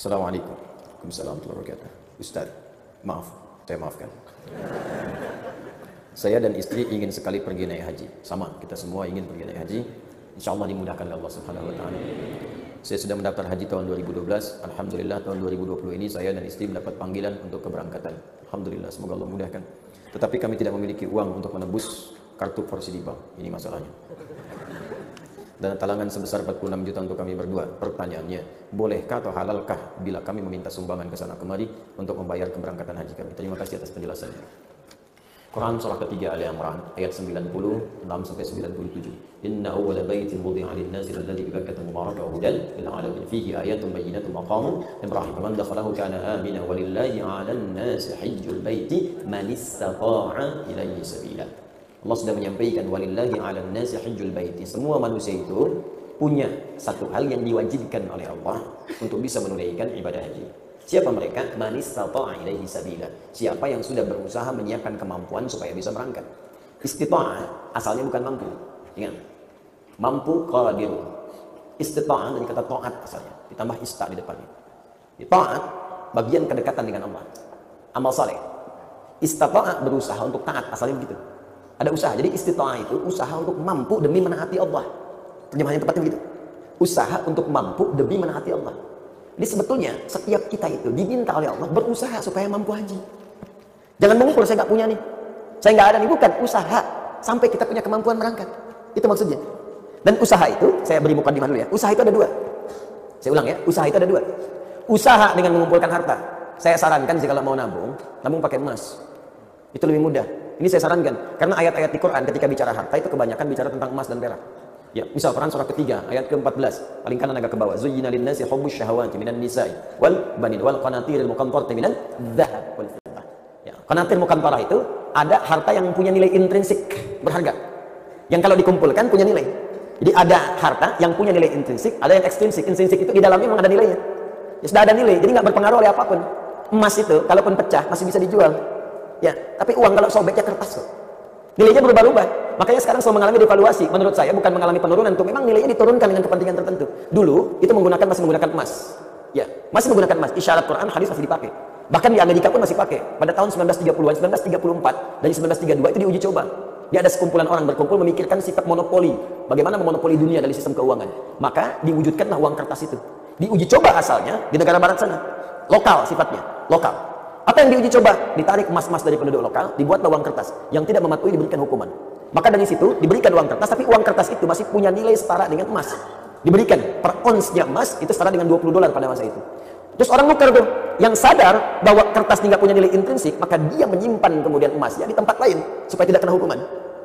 Assalamualaikum. Waalaikumsalam warahmatullahi. Ustaz, maaf, saya maafkan. Saya dan istri ingin sekali pergi naik haji. Sama, kita semua ingin pergi naik haji. Insya Allah dimudahkan oleh Allah Subhanahu Wa Taala. Saya sudah mendaftar haji tahun 2012. Alhamdulillah tahun 2020 ini saya dan istri mendapat panggilan untuk keberangkatan. Alhamdulillah, semoga Allah mudahkan. Tetapi kami tidak memiliki uang untuk menebus kartu porsi di bank. Ini masalahnya. Dan talangan sebesar 46 juta untuk kami berdua. Pertanyaannya, bolehkah atau halalkah bila kami meminta sumbangan ke sana kemari untuk membayar keberangkatan haji kami? Terima kasih atas penjelasannya. Quran surah ketiga Ali Imran ayat 96 sampai 97. Inna awwala baitin wudi'a lin-nasi alladhi bi Bakkah mubarakan wa hudan lil 'alamin fihi ayatun bayyinatun maqamu Ibrahim man dakhalahu kana amina walillahi 'alan nasi hajjul baiti man istata'a ilaihi sabila. Allah sudah menyampaikan walillahi 'alan nasi hajjul baiti. Semua manusia itu punya satu hal yang diwajibkan oleh Allah untuk bisa menunaikan ibadah haji. Siapa mereka? Manis ilaihi sabila. Siapa yang sudah berusaha menyiapkan kemampuan supaya bisa berangkat. Istita'ah asalnya bukan mampu. Ingat. Mampu qadir. Istita'ah dari kata taat asalnya. Ditambah ista di depannya. Taat bagian kedekatan dengan Allah. Amal saleh. Istata'ah berusaha untuk taat asalnya begitu. Ada usaha. Jadi istita'ah itu usaha untuk mampu demi menaati Allah. Terjemahan yang tepatnya begitu. Usaha untuk mampu demi menaati Allah. Jadi sebetulnya setiap kita itu diminta oleh Allah berusaha supaya mampu haji. Jangan mengukur saya nggak punya nih. Saya nggak ada nih bukan usaha sampai kita punya kemampuan berangkat. Itu maksudnya. Dan usaha itu saya beri muka di mana dulu ya. Usaha itu ada dua. Saya ulang ya, usaha itu ada dua. Usaha dengan mengumpulkan harta. Saya sarankan jika mau nabung, nabung pakai emas. Itu lebih mudah. Ini saya sarankan karena ayat-ayat di Quran ketika bicara harta itu kebanyakan bicara tentang emas dan perak. Ya, misal Quran surah ketiga ayat ke-14. Paling kanan agak ke bawah. Zuyyina lin-nasi hubbus syahawati minan nisa'i wal banin wal qanatiril muqantarati minan dzahab wal fiddah. Ya, qanatir muqantarah itu ada harta yang punya nilai intrinsik berharga. Yang kalau dikumpulkan punya nilai. Jadi ada harta yang punya nilai intrinsik, ada yang ekstrinsik. Intrinsik itu di dalamnya memang ada nilainya. Ya sudah ada nilai, jadi nggak berpengaruh oleh apa pun. Emas itu kalaupun pecah masih bisa dijual. Ya, tapi uang kalau sobeknya kertas kok. Nilainya berubah-ubah. Makanya sekarang selalu mengalami devaluasi. Menurut saya bukan mengalami penurunan tuh. Memang nilainya diturunkan dengan kepentingan tertentu. Dulu itu menggunakan masih menggunakan emas. Ya, masih menggunakan emas. Isyarat Quran, hadis masih dipakai. Bahkan di Amerika pun masih pakai. Pada tahun 1930-an, 1934 dan 1932 itu diuji coba. Dia ada sekumpulan orang berkumpul memikirkan sifat monopoli. Bagaimana memonopoli dunia dari sistem keuangan. Maka diwujudkanlah uang kertas itu. Diuji coba asalnya di negara barat sana. Lokal sifatnya, lokal. Apa yang diuji coba? Ditarik emas-emas dari penduduk lokal, dibuat uang kertas. Yang tidak mematuhi diberikan hukuman. Maka dari situ diberikan uang kertas, tapi uang kertas itu masih punya nilai setara dengan emas. Diberikan per onsnya emas itu setara dengan 20 dolar pada masa itu. Terus orang nukar tuh, yang sadar bahwa kertas tidak punya nilai intrinsik, maka dia menyimpan kemudian emasnya di tempat lain supaya tidak kena hukuman.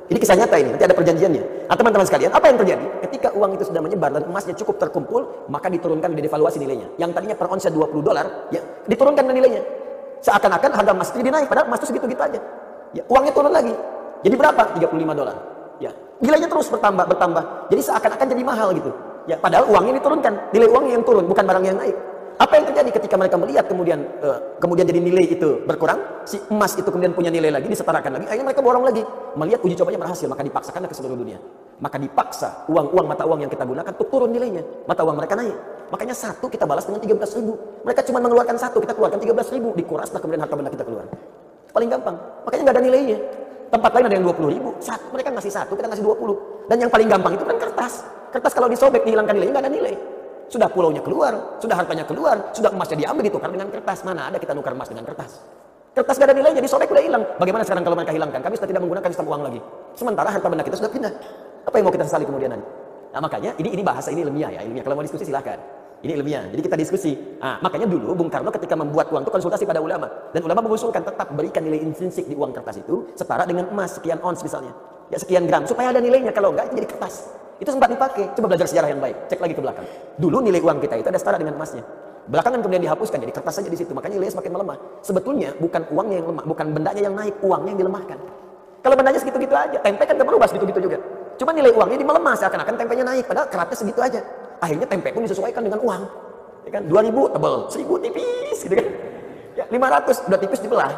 Ini kisah nyata ini, nanti ada perjanjiannya. Nah teman-teman sekalian, apa yang terjadi? Ketika uang itu sudah menyebar dan emasnya cukup terkumpul, maka diturunkan di devaluasi nilainya. Yang tadinya per onsnya 20 dolar, ya diturunkan nilainya. Seakan-akan harga emas itu naik, padahal emas itu segitu-gitu aja. Ya, uangnya turun lagi. Jadi berapa? 35 dolar. Ya, nilainya terus bertambah bertambah. Jadi seakan-akan jadi mahal gitu. Ya, padahal uangnya diturunkan, nilai uangnya yang turun, bukan barang yang naik. Apa yang terjadi ketika mereka melihat kemudian uh, kemudian jadi nilai itu berkurang, si emas itu kemudian punya nilai lagi, disetarakan lagi, akhirnya mereka borong lagi. Melihat uji cobanya berhasil, maka dipaksakan ke seluruh dunia. Maka dipaksa uang-uang mata uang yang kita gunakan untuk turun nilainya. Mata uang mereka naik. Makanya satu kita balas dengan 13 ribu. Mereka cuma mengeluarkan satu, kita keluarkan 13 ribu. Dikuraslah kemudian harta benda kita keluar. Paling gampang. Makanya nggak ada nilainya. Tempat lain ada yang 20 ribu. Satu, mereka ngasih satu, kita ngasih 20. Dan yang paling gampang itu kan kertas. Kertas kalau disobek, dihilangkan nilainya nggak ada nilai. Sudah pulaunya keluar, sudah hartanya keluar, sudah emasnya diambil ditukar dengan kertas. Mana ada kita nukar emas dengan kertas? Kertas gak ada nilainya, disobek udah hilang. Bagaimana sekarang kalau mereka hilangkan? Kami sudah tidak menggunakan sistem uang lagi. Sementara harta benda kita sudah pindah. Apa yang mau kita sesali kemudian nanti? Nah makanya ini ini bahasa ini ilmiah ya, ilmiah. Kalau mau diskusi silahkan. Ini ilmiah. Jadi kita diskusi. Nah, makanya dulu Bung Karno ketika membuat uang itu konsultasi pada ulama dan ulama mengusulkan tetap berikan nilai intrinsik di uang kertas itu setara dengan emas sekian ons misalnya. Ya sekian gram supaya ada nilainya. Kalau enggak itu jadi kertas. Itu sempat dipakai. Coba belajar sejarah yang baik. Cek lagi ke belakang. Dulu nilai uang kita itu ada setara dengan emasnya. Belakangan kemudian dihapuskan jadi kertas saja di situ. Makanya nilainya semakin melemah. Sebetulnya bukan uangnya yang lemah, bukan bendanya yang naik, uangnya yang dilemahkan. Kalau bendanya segitu-gitu aja, tempe kan gak berubah segitu-gitu juga. Cuma nilai uangnya dimelemah seakan-akan tempenya naik, padahal keratnya segitu aja. Akhirnya tempe pun disesuaikan dengan uang. Ya kan? 2000 tebal, 1000 tipis gitu kan. Ya, 500 udah tipis dibelah.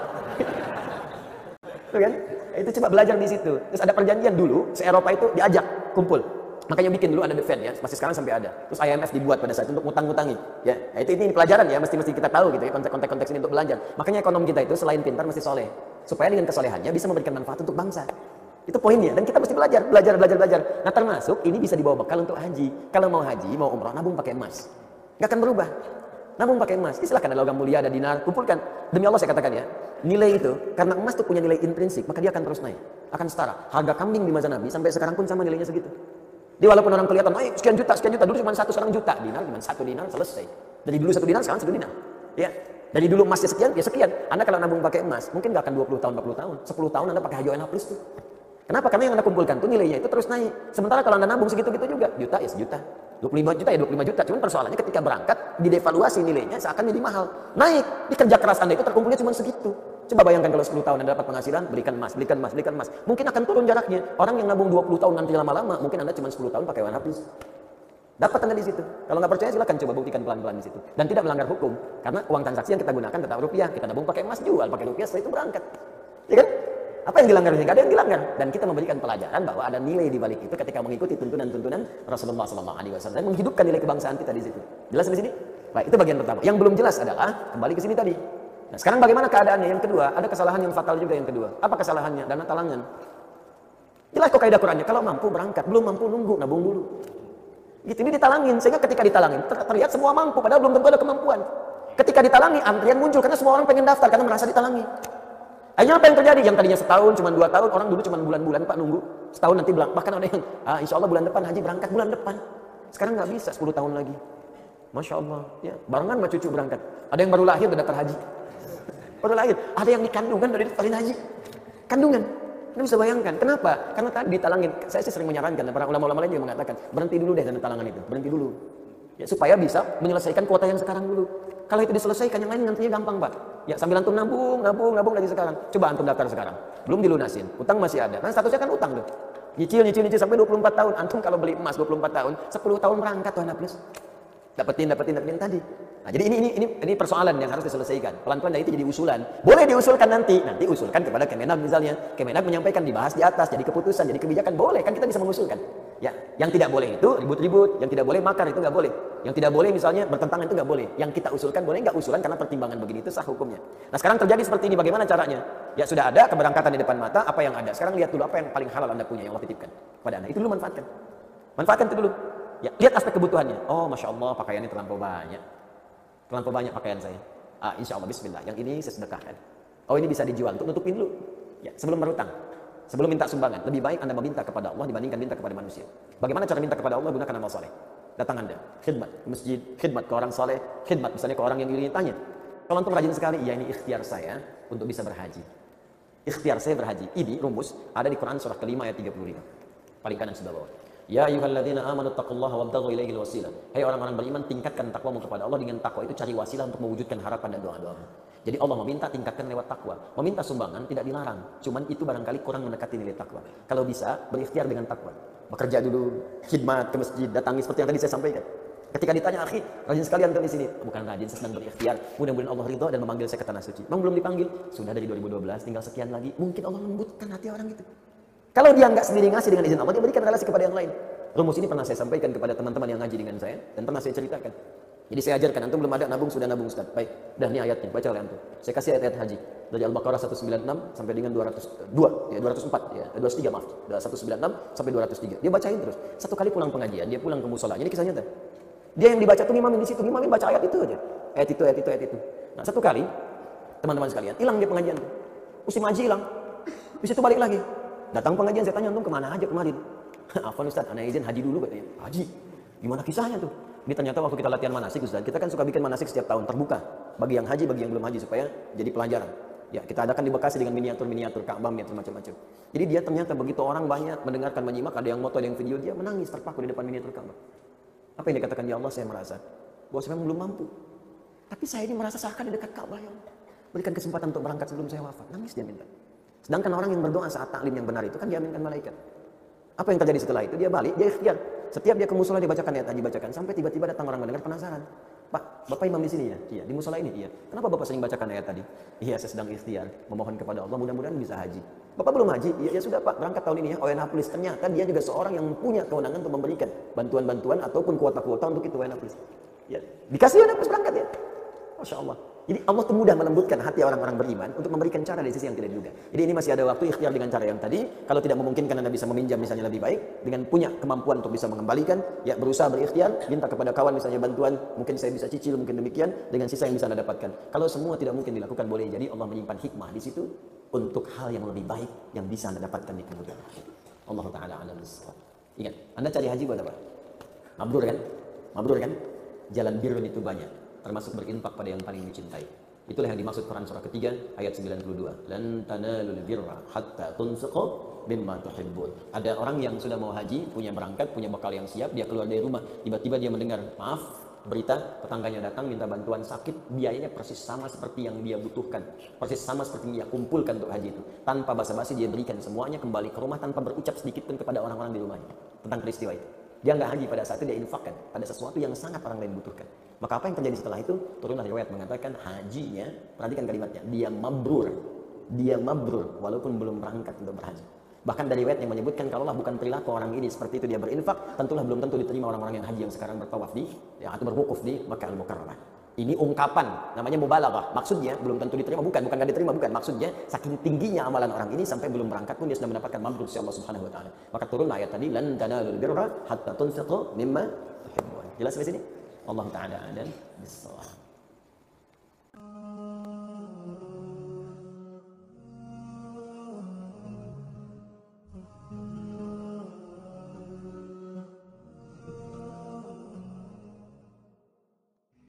Itu kan? Itu coba belajar di situ. Terus ada perjanjian dulu, se Eropa itu diajak kumpul. Makanya bikin dulu ada The Fed ya, masih sekarang sampai ada. Terus IMF dibuat pada saat itu untuk ngutang-ngutangi. Ya, nah, itu ini pelajaran ya, mesti mesti kita tahu gitu ya konteks konteks ini untuk belajar. Makanya ekonom kita itu selain pintar mesti soleh, supaya dengan kesolehannya bisa memberikan manfaat untuk bangsa. Itu poinnya dan kita mesti belajar, belajar, belajar, belajar. Nah termasuk ini bisa dibawa bekal untuk haji. Kalau mau haji, mau umroh, nabung pakai emas. Gak akan berubah. Nabung pakai emas. Ini silahkan ada logam mulia, ada dinar, kumpulkan. Demi Allah saya katakan ya, nilai itu karena emas itu punya nilai intrinsik, maka dia akan terus naik, akan setara. Harga kambing di masa Nabi sampai sekarang pun sama nilainya segitu. Dia walaupun orang kelihatan, naik sekian juta, sekian juta, dulu cuma satu, sekarang juta. Dinar cuma satu dinar, selesai. Dari dulu satu dinar, sekarang satu dinar. Ya, dari dulu emasnya sekian, ya sekian. Anda kalau nabung pakai emas, mungkin gak akan 20 tahun, 40 tahun. 10 tahun Anda pakai HJONH plus tuh. Kenapa? Karena yang Anda kumpulkan tuh nilainya itu terus naik. Sementara kalau Anda nabung segitu-gitu juga, juta ya sejuta. 25 juta ya 25 juta. Cuman persoalannya ketika berangkat, didevaluasi nilainya seakan jadi mahal. Naik. Di kerja keras Anda itu terkumpulnya cuma segitu. Coba bayangkan kalau 10 tahun Anda dapat penghasilan, berikan emas, berikan emas, berikan emas. Mungkin akan turun jaraknya. Orang yang nabung 20 tahun nanti lama-lama, mungkin Anda cuma 10 tahun pakai warna habis. Dapat Anda di situ. Kalau nggak percaya silakan coba buktikan pelan-pelan di situ. Dan tidak melanggar hukum. Karena uang transaksi yang kita gunakan tetap rupiah. Kita nabung pakai emas, jual pakai rupiah, setelah itu berangkat. Ya kan? Apa yang dilanggar Tidak ada yang dilanggar. Dan kita memberikan pelajaran bahwa ada nilai di balik itu ketika mengikuti tuntunan-tuntunan Rasulullah SAW dan menghidupkan nilai kebangsaan kita di situ. Jelas di sini? Baik, itu bagian pertama. Yang belum jelas adalah kembali ke sini tadi. Nah, sekarang bagaimana keadaannya? Yang kedua, ada kesalahan yang fatal juga yang kedua. Apa kesalahannya? Dana talangan. Jelas kok kaidah Qurannya, kalau mampu berangkat, belum mampu nunggu, nabung dulu. Gitu, ini ditalangin, sehingga ketika ditalangin, ter terlihat semua mampu, padahal belum tentu ada kemampuan. Ketika ditalangi, antrian muncul, karena semua orang pengen daftar, karena merasa ditalangi. Akhirnya apa yang terjadi? Yang tadinya setahun, cuma dua tahun, orang dulu cuma bulan-bulan Pak nunggu. Setahun nanti bilang, bahkan ada yang, ah, insya Allah bulan depan haji berangkat bulan depan. Sekarang nggak bisa, 10 tahun lagi. Masya Allah, ya barengan sama cucu berangkat. Ada yang baru lahir udah haji. Baru lahir. Ada yang di kandungan dari daftarin haji. Kandungan. Anda bisa bayangkan. Kenapa? Karena tadi ditalangin. Saya sih sering menyarankan, dan para ulama-ulama lain juga mengatakan, berhenti dulu deh dana talangan itu. Berhenti dulu. Ya, supaya bisa menyelesaikan kuota yang sekarang dulu. Kalau itu diselesaikan, yang lain nantinya gampang, Pak. Ya, sambil antum nabung, nabung, nabung dari sekarang. Coba antum daftar sekarang. Belum dilunasin. Utang masih ada. Kan statusnya kan utang tuh. Nyicil, nyicil, nyicil sampai 24 tahun. Antum kalau beli emas 24 tahun, 10 tahun berangkat tuh anak plus. Dapetin, dapetin, dapetin tadi. Nah, jadi ini, ini ini ini persoalan yang harus diselesaikan. Pelan-pelan dari itu jadi usulan. Boleh diusulkan nanti. Nanti usulkan kepada Kemenag misalnya. Kemenag menyampaikan dibahas di atas, jadi keputusan, jadi kebijakan. Boleh, kan kita bisa mengusulkan. Ya, yang tidak boleh itu ribut-ribut, yang tidak boleh makar itu nggak boleh. Yang tidak boleh misalnya bertentangan itu nggak boleh. Yang kita usulkan boleh nggak usulan karena pertimbangan begini itu sah hukumnya. Nah sekarang terjadi seperti ini, bagaimana caranya? Ya sudah ada keberangkatan di depan mata, apa yang ada. Sekarang lihat dulu apa yang paling halal anda punya yang Allah titipkan pada anda. Itu dulu manfaatkan. Manfaatkan itu dulu. Ya, lihat aspek kebutuhannya. Oh, masya Allah pakaiannya terlampau banyak. Terlampau banyak pakaian saya. Ah, insya Allah Bismillah. Yang ini saya sedekahkan. Oh ini bisa dijual untuk nutupin dulu. Ya, sebelum berutang. Sebelum minta sumbangan, lebih baik Anda meminta kepada Allah dibandingkan minta kepada manusia. Bagaimana cara minta kepada Allah? Gunakan amal soleh. Datang Anda, khidmat ke masjid, khidmat ke orang soleh, khidmat misalnya ke orang yang ingin tanya. Kalau antum rajin sekali, ya ini ikhtiar saya untuk bisa berhaji. Ikhtiar saya berhaji. Ini rumus ada di Quran surah kelima ayat 35. Paling kanan sebelah bawah. Ya ayyuhalladzina amanu taqullaha wabtaghu ilaihi wasilah. Hai orang-orang beriman, tingkatkan takwamu kepada Allah dengan takwa itu cari wasilah untuk mewujudkan harapan dan doa-doamu. Jadi Allah meminta tingkatkan lewat takwa. Meminta sumbangan tidak dilarang. Cuman itu barangkali kurang mendekati nilai takwa. Kalau bisa berikhtiar dengan takwa. Bekerja dulu, khidmat ke masjid, datangi seperti yang tadi saya sampaikan. Ketika ditanya, akhi, rajin sekali antum di sini. Bukan rajin, saya sedang berikhtiar. Mudah-mudahan Allah ridho dan memanggil saya ke tanah suci. Memang belum dipanggil? Sudah dari 2012, tinggal sekian lagi. Mungkin Allah lembutkan hati orang itu. Kalau dia nggak sendiri ngasih dengan izin Allah, dia berikan relasi kepada yang lain. Rumus ini pernah saya sampaikan kepada teman-teman yang ngaji dengan saya dan pernah saya ceritakan. Jadi saya ajarkan, antum belum ada nabung, sudah nabung Ustaz. Baik, dah ini ayatnya, baca oleh antum. Saya kasih ayat-ayat haji. Dari Al-Baqarah 196 sampai dengan 202, ya 204, ya 203 maaf. 196 sampai 203. Dia bacain terus. Satu kali pulang pengajian, dia pulang ke musola. Ini kisahnya nyata. Dia yang dibaca tuh ngimamin di situ, ngimamin baca ayat itu aja. Ayat itu, ayat itu, ayat itu. Nah, satu kali teman-teman sekalian, hilang dia pengajian. Musim haji hilang. Di situ balik lagi. Datang pengajian, saya tanya antum ke mana aja kemarin? Afwan Ustaz, anak izin haji dulu katanya. Haji? Gimana kisahnya tuh? Ini ternyata waktu kita latihan manasik Ustaz, kita kan suka bikin manasik setiap tahun terbuka bagi yang haji, bagi yang belum haji supaya jadi pelajaran. Ya, kita adakan di Bekasi dengan miniatur-miniatur Ka'bah, miniatur macam-macam. Jadi dia ternyata begitu orang banyak mendengarkan menyimak, ada yang moto, ada yang video, dia menangis terpaku di depan miniatur Ka'bah. Apa yang dikatakan ya Allah, saya merasa bahwa saya memang belum mampu. Tapi saya ini merasa seakan di dekat Ka'bah ya Allah. Berikan kesempatan untuk berangkat sebelum saya wafat. Nangis dia minta. Sedangkan orang yang berdoa saat taklim yang benar itu kan diaminkan malaikat. Apa yang terjadi setelah itu? Dia balik, dia ikhtiar. Setiap dia ke musola dibacakan ayat dibacakan sampai tiba-tiba datang orang mendengar penasaran. Pak, Bapak imam di sini ya? Iya. Di musola ini? Iya. Kenapa Bapak sering bacakan ayat tadi? Iya, saya sedang ikhtiar, memohon kepada Allah, mudah-mudahan bisa haji. Bapak belum haji? Iya, ya sudah Pak, berangkat tahun ini ya. ONH Plus. Ternyata dia juga seorang yang punya kewenangan untuk memberikan bantuan-bantuan ataupun kuota-kuota untuk itu ONH Plus. Ya, dikasih ONH Plus berangkat ya. Masya Allah. Jadi Allah tuh mudah melembutkan hati orang-orang beriman untuk memberikan cara dari sisi yang tidak diduga. Jadi ini masih ada waktu ikhtiar dengan cara yang tadi. Kalau tidak memungkinkan Anda bisa meminjam misalnya lebih baik. Dengan punya kemampuan untuk bisa mengembalikan. Ya berusaha berikhtiar. Minta kepada kawan misalnya bantuan. Mungkin saya bisa cicil, mungkin demikian. Dengan sisa yang bisa Anda dapatkan. Kalau semua tidak mungkin dilakukan boleh jadi Allah menyimpan hikmah di situ. Untuk hal yang lebih baik yang bisa Anda dapatkan di kemudian hari. Allah Ta'ala alam Ingat, Anda cari haji buat apa? Mabrur kan? Mabrur kan? Jalan birun itu banyak termasuk berinfak pada yang paling dicintai. Itulah yang dimaksud Quran surah ketiga ayat 92. Lan tanalul birra hatta tunfiqu mimma tuhibbun. Ada orang yang sudah mau haji, punya berangkat, punya bekal yang siap, dia keluar dari rumah, tiba-tiba dia mendengar, maaf, berita tetangganya datang minta bantuan sakit, biayanya persis sama seperti yang dia butuhkan, persis sama seperti yang dia kumpulkan untuk haji itu. Tanpa basa-basi dia berikan semuanya kembali ke rumah tanpa berucap sedikit pun kepada orang-orang di rumahnya tentang peristiwa itu. Dia nggak haji pada saat itu dia infakkan pada sesuatu yang sangat orang lain butuhkan. Maka apa yang terjadi setelah itu? Turunlah riwayat mengatakan hajinya, perhatikan kalimatnya, dia mabrur. Dia mabrur walaupun belum berangkat untuk berhaji. Bahkan dari riwayat yang menyebutkan kalaulah bukan perilaku orang ini seperti itu dia berinfak, tentulah belum tentu diterima orang-orang yang haji yang sekarang bertawaf di ya, atau berwukuf di Makkah Al-Mukarramah. Ini ungkapan, namanya mubalaghah. Maksudnya belum tentu diterima, bukan, bukan gak diterima, bukan. Maksudnya saking tingginya amalan orang ini sampai belum berangkat pun dia sudah mendapatkan mabrur si Allah Subhanahu wa taala. Maka turun ayat tadi lan tanalul birra hatta tunfiqu mimma tuhibbun. Jelas di sini? Allah taala dan bisawab.